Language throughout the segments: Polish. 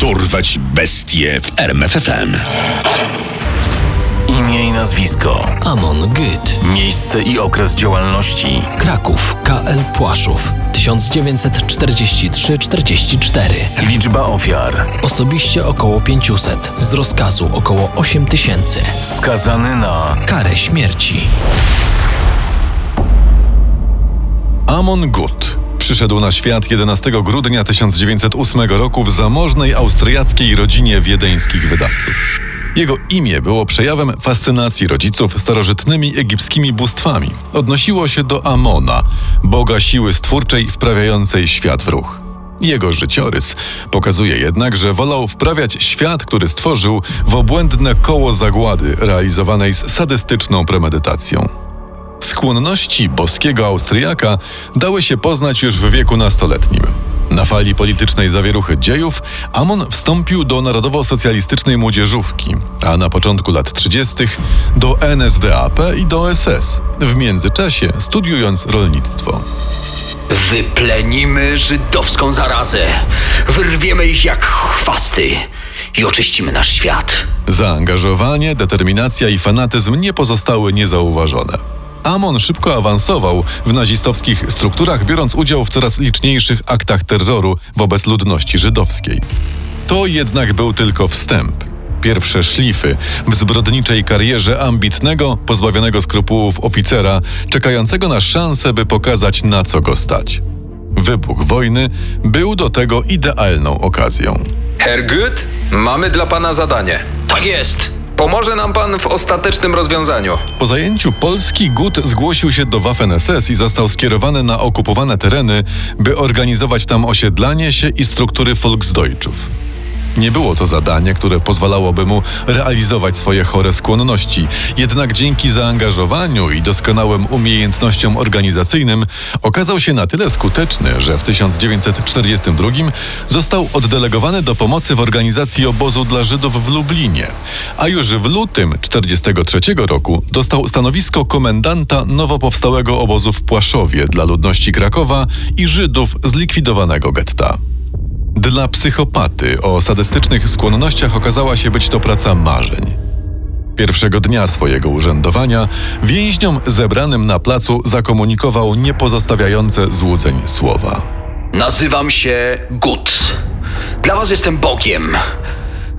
Dorwać bestie w RMFFM. Imię i nazwisko. Amon Gyt. Miejsce i okres działalności. Kraków, KL Płaszów. 1943-44. Liczba ofiar. Osobiście około 500. Z rozkazu około 8000. Skazany na Karę śmierci. Amon Gut przyszedł na świat 11 grudnia 1908 roku w zamożnej austriackiej rodzinie wiedeńskich wydawców. Jego imię było przejawem fascynacji rodziców starożytnymi egipskimi bóstwami. Odnosiło się do Amona, boga siły stwórczej wprawiającej świat w ruch. Jego życiorys pokazuje jednak, że wolał wprawiać świat, który stworzył, w obłędne koło zagłady realizowanej z sadystyczną premedytacją. Skłonności boskiego Austriaka dały się poznać już w wieku nastoletnim. Na fali politycznej zawieruchy dziejów Amon wstąpił do narodowo-socjalistycznej młodzieżówki, a na początku lat 30. do NSDAP i do SS, w międzyczasie studiując rolnictwo. Wyplenimy żydowską zarazę. Wyrwiemy ich jak chwasty i oczyścimy nasz świat. Zaangażowanie, determinacja i fanatyzm nie pozostały niezauważone. Amon szybko awansował w nazistowskich strukturach, biorąc udział w coraz liczniejszych aktach terroru wobec ludności żydowskiej. To jednak był tylko wstęp. Pierwsze szlify w zbrodniczej karierze ambitnego, pozbawionego skrupułów oficera, czekającego na szansę, by pokazać na co go stać. Wybuch wojny był do tego idealną okazją. Herr Gut, mamy dla pana zadanie. Tak jest. Pomoże nam pan w ostatecznym rozwiązaniu. Po zajęciu Polski Gut zgłosił się do Waffen-SS i został skierowany na okupowane tereny, by organizować tam osiedlanie się i struktury Volksdeutschów. Nie było to zadanie, które pozwalałoby mu realizować swoje chore skłonności, jednak dzięki zaangażowaniu i doskonałym umiejętnościom organizacyjnym okazał się na tyle skuteczny, że w 1942 został oddelegowany do pomocy w organizacji obozu dla Żydów w Lublinie, a już w lutym 1943 roku dostał stanowisko komendanta nowo powstałego obozu w Płaszowie dla ludności Krakowa i Żydów zlikwidowanego getta. Dla psychopaty o sadystycznych skłonnościach okazała się być to praca marzeń. Pierwszego dnia swojego urzędowania więźniom zebranym na placu zakomunikował niepozostawiające złudzeń słowa. Nazywam się Gut. Dla was jestem Bogiem.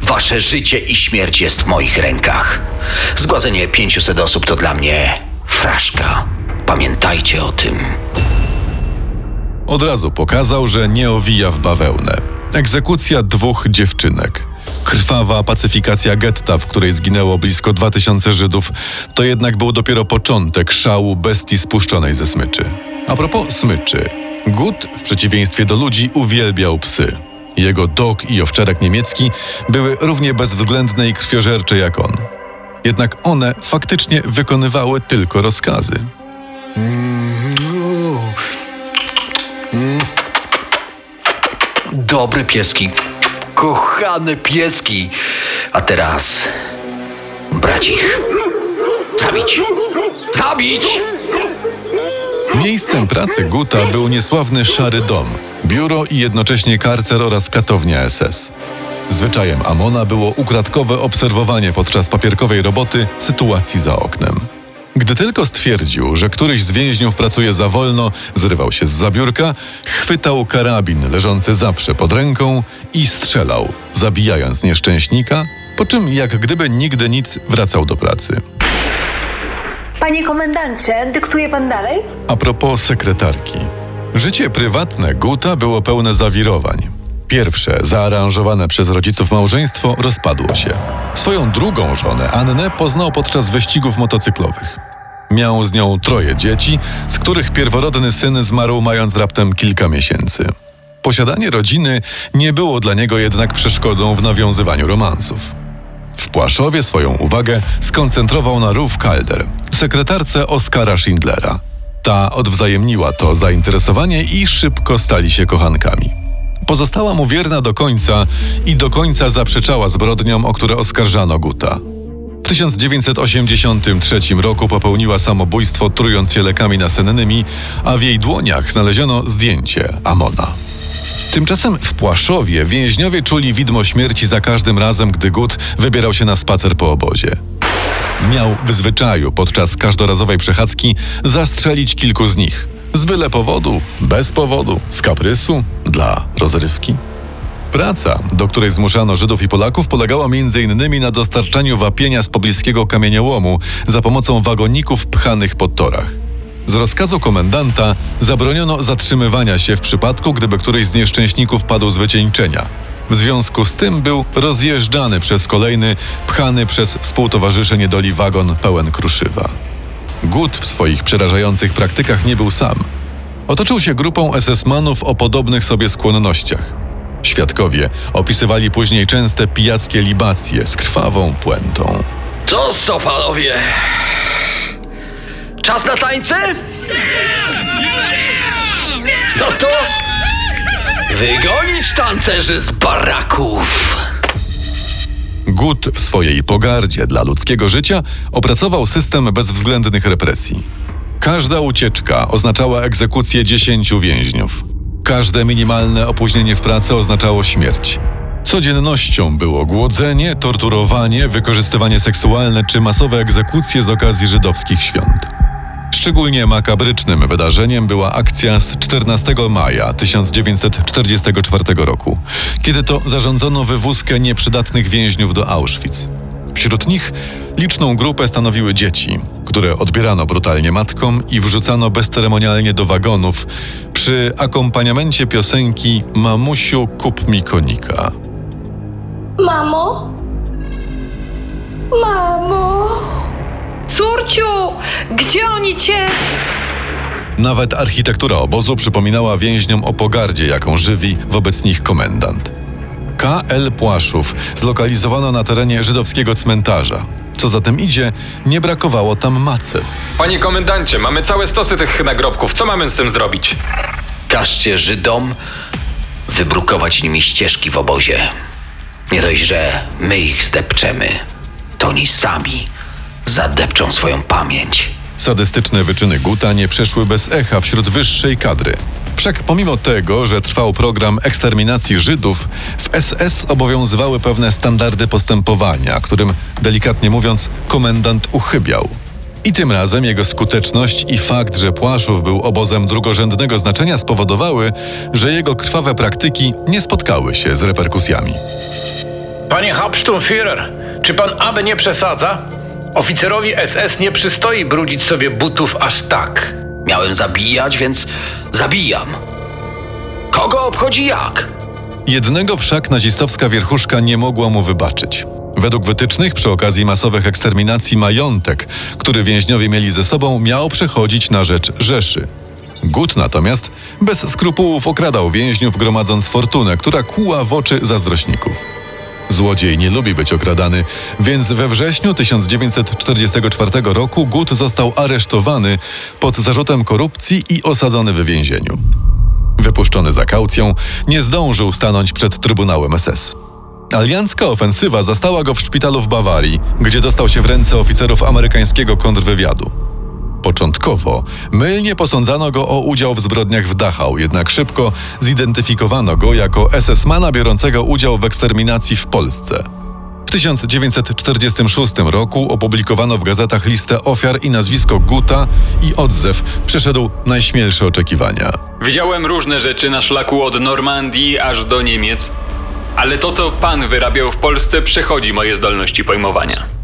Wasze życie i śmierć jest w moich rękach. Zgładzenie 500 osób to dla mnie fraszka. Pamiętajcie o tym. Od razu pokazał, że nie owija w bawełnę. Egzekucja dwóch dziewczynek. Krwawa pacyfikacja getta, w której zginęło blisko 2000 Żydów, to jednak był dopiero początek szału bestii spuszczonej ze smyczy. A propos smyczy. Gut, w przeciwieństwie do ludzi, uwielbiał psy. Jego dog i owczarek niemiecki były równie bezwzględne i krwiożercze jak on. Jednak one faktycznie wykonywały tylko rozkazy. Dobre pieski. Kochane pieski. A teraz brać ich. Zabić. Zabić! Miejscem pracy Guta był niesławny Szary Dom, biuro i jednocześnie karcer oraz katownia SS. Zwyczajem Amona było ukradkowe obserwowanie podczas papierkowej roboty sytuacji za oknem. Gdy tylko stwierdził, że któryś z więźniów pracuje za wolno, zrywał się z zabiórka, chwytał karabin leżący zawsze pod ręką i strzelał, zabijając nieszczęśnika, po czym jak gdyby nigdy nic wracał do pracy. Panie komendancie, dyktuje pan dalej? A propos sekretarki. Życie prywatne Guta było pełne zawirowań. Pierwsze, zaaranżowane przez rodziców małżeństwo, rozpadło się. Swoją drugą żonę, Annę, poznał podczas wyścigów motocyklowych. Miał z nią troje dzieci, z których pierworodny syn zmarł mając raptem kilka miesięcy. Posiadanie rodziny nie było dla niego jednak przeszkodą w nawiązywaniu romansów. W Płaszowie swoją uwagę skoncentrował na Ruth Calder, sekretarce Oskara Schindlera. Ta odwzajemniła to zainteresowanie i szybko stali się kochankami. Pozostała mu wierna do końca i do końca zaprzeczała zbrodniom, o które oskarżano Guta. W 1983 roku popełniła samobójstwo, trując się lekami nasennymi, a w jej dłoniach znaleziono zdjęcie Amona. Tymczasem w Płaszowie więźniowie czuli widmo śmierci za każdym razem, gdy Gut wybierał się na spacer po obozie. Miał w zwyczaju podczas każdorazowej przechadzki zastrzelić kilku z nich. Z byle powodu, bez powodu, z kaprysu, dla rozrywki. Praca, do której zmuszano Żydów i Polaków, polegała m.in. na dostarczaniu wapienia z pobliskiego kamieniołomu za pomocą wagoników pchanych po torach. Z rozkazu komendanta zabroniono zatrzymywania się w przypadku, gdyby któryś z nieszczęśników padł z wycieńczenia. W związku z tym był rozjeżdżany przez kolejny, pchany przez współtowarzyszy niedoli wagon pełen kruszywa. Gut w swoich przerażających praktykach nie był sam. Otoczył się grupą SS-manów o podobnych sobie skłonnościach. Świadkowie opisywali później częste pijackie libacje z krwawą puentą. Co, panowie? Czas na tańce? No to wygonić tancerzy z baraków. Gut w swojej pogardzie dla ludzkiego życia opracował system bezwzględnych represji. Każda ucieczka oznaczała egzekucję dziesięciu więźniów. Każde minimalne opóźnienie w pracy oznaczało śmierć. Codziennością było głodzenie, torturowanie, wykorzystywanie seksualne czy masowe egzekucje z okazji żydowskich świąt. Szczególnie makabrycznym wydarzeniem była akcja z 14 maja 1944 roku, kiedy to zarządzono wywózkę nieprzydatnych więźniów do Auschwitz. Wśród nich liczną grupę stanowiły dzieci, które odbierano brutalnie matkom i wrzucano bezceremonialnie do wagonów przy akompaniamencie piosenki Mamusiu kup mi konika. Mamo? Mamo? Córciu, gdzie oni cię? Nawet architektura obozu przypominała więźniom o pogardzie, jaką żywi wobec nich komendant. K.L. Płaszów zlokalizowano na terenie żydowskiego cmentarza. Co za tym idzie, nie brakowało tam macew. Panie komendancie, mamy całe stosy tych nagrobków. Co mamy z tym zrobić? Każcie Żydom wybrukować nimi ścieżki w obozie. Nie dość, że my ich zdepczemy, to oni sami zadepczą swoją pamięć. Sadystyczne wyczyny Guta nie przeszły bez echa wśród wyższej kadry. Wszak pomimo tego, że trwał program eksterminacji Żydów, w SS obowiązywały pewne standardy postępowania, którym, delikatnie mówiąc, komendant uchybiał. I tym razem jego skuteczność i fakt, że Płaszów był obozem drugorzędnego znaczenia spowodowały, że jego krwawe praktyki nie spotkały się z reperkusjami. Panie Hauptsturmführer, czy pan aby nie przesadza? Oficerowi SS nie przystoi brudzić sobie butów aż tak. Miałem zabijać, więc zabijam. Kogo obchodzi jak? Jednego wszak nazistowska wierchuszka nie mogła mu wybaczyć. Według wytycznych przy okazji masowych eksterminacji majątek, który więźniowie mieli ze sobą, miał przechodzić na rzecz Rzeszy. Gut natomiast bez skrupułów okradał więźniów, gromadząc fortunę, która kłuła w oczy zazdrośników. Złodziej nie lubi być okradany, więc we wrześniu 1944 roku Gut został aresztowany pod zarzutem korupcji i osadzony w więzieniu. Wypuszczony za kaucją, nie zdążył stanąć przed Trybunałem SS. Aliancka ofensywa zastała go w szpitalu w Bawarii, gdzie dostał się w ręce oficerów amerykańskiego kontrwywiadu. Początkowo mylnie posądzano go o udział w zbrodniach w Dachau, jednak szybko zidentyfikowano go jako SS-mana biorącego udział w eksterminacji w Polsce. W 1946 roku opublikowano w gazetach listę ofiar i nazwisko Guta i odzew przeszedł najśmielsze oczekiwania. Widziałem różne rzeczy na szlaku od Normandii aż do Niemiec, ale to, co pan wyrabiał w Polsce, przechodzi moje zdolności pojmowania.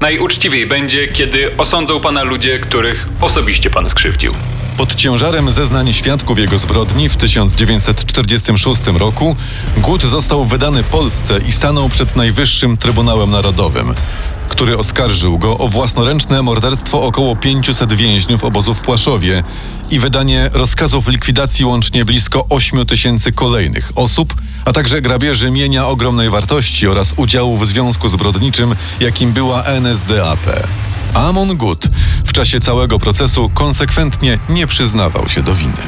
Najuczciwiej będzie, kiedy osądzą pana ludzie, których osobiście pan skrzywdził. Pod ciężarem zeznań świadków jego zbrodni w 1946 roku Gut został wydany Polsce i stanął przed Najwyższym Trybunałem Narodowym, który oskarżył go o własnoręczne morderstwo około 500 więźniów obozu w Płaszowie i wydanie rozkazów likwidacji łącznie blisko 8 tysięcy kolejnych osób, a także grabieży mienia ogromnej wartości oraz udziału w związku zbrodniczym, jakim była NSDAP. Amon Gut w czasie całego procesu konsekwentnie nie przyznawał się do winy.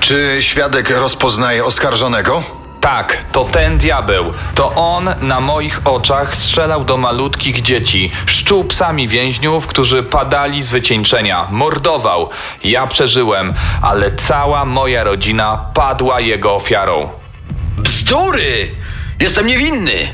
Czy świadek rozpoznaje oskarżonego? Tak, to ten diabeł. To on na moich oczach strzelał do malutkich dzieci. Szczuł psami więźniów, którzy padali z wycieńczenia. Mordował. Ja przeżyłem, ale cała moja rodzina padła jego ofiarą. Bzdury! Jestem niewinny.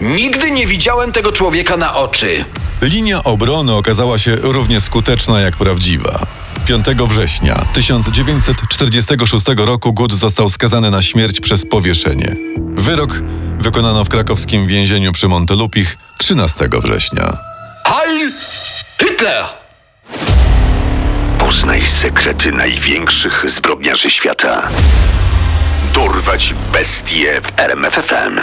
Nigdy nie widziałem tego człowieka na oczy. Linia obrony okazała się równie skuteczna jak prawdziwa. 5 września 1946 roku Gut został skazany na śmierć przez powieszenie. Wyrok wykonano w krakowskim więzieniu przy Montelupich 13 września. Heil Hitler! Poznaj sekrety największych zbrodniarzy świata. Dorwać bestie w RMFFM.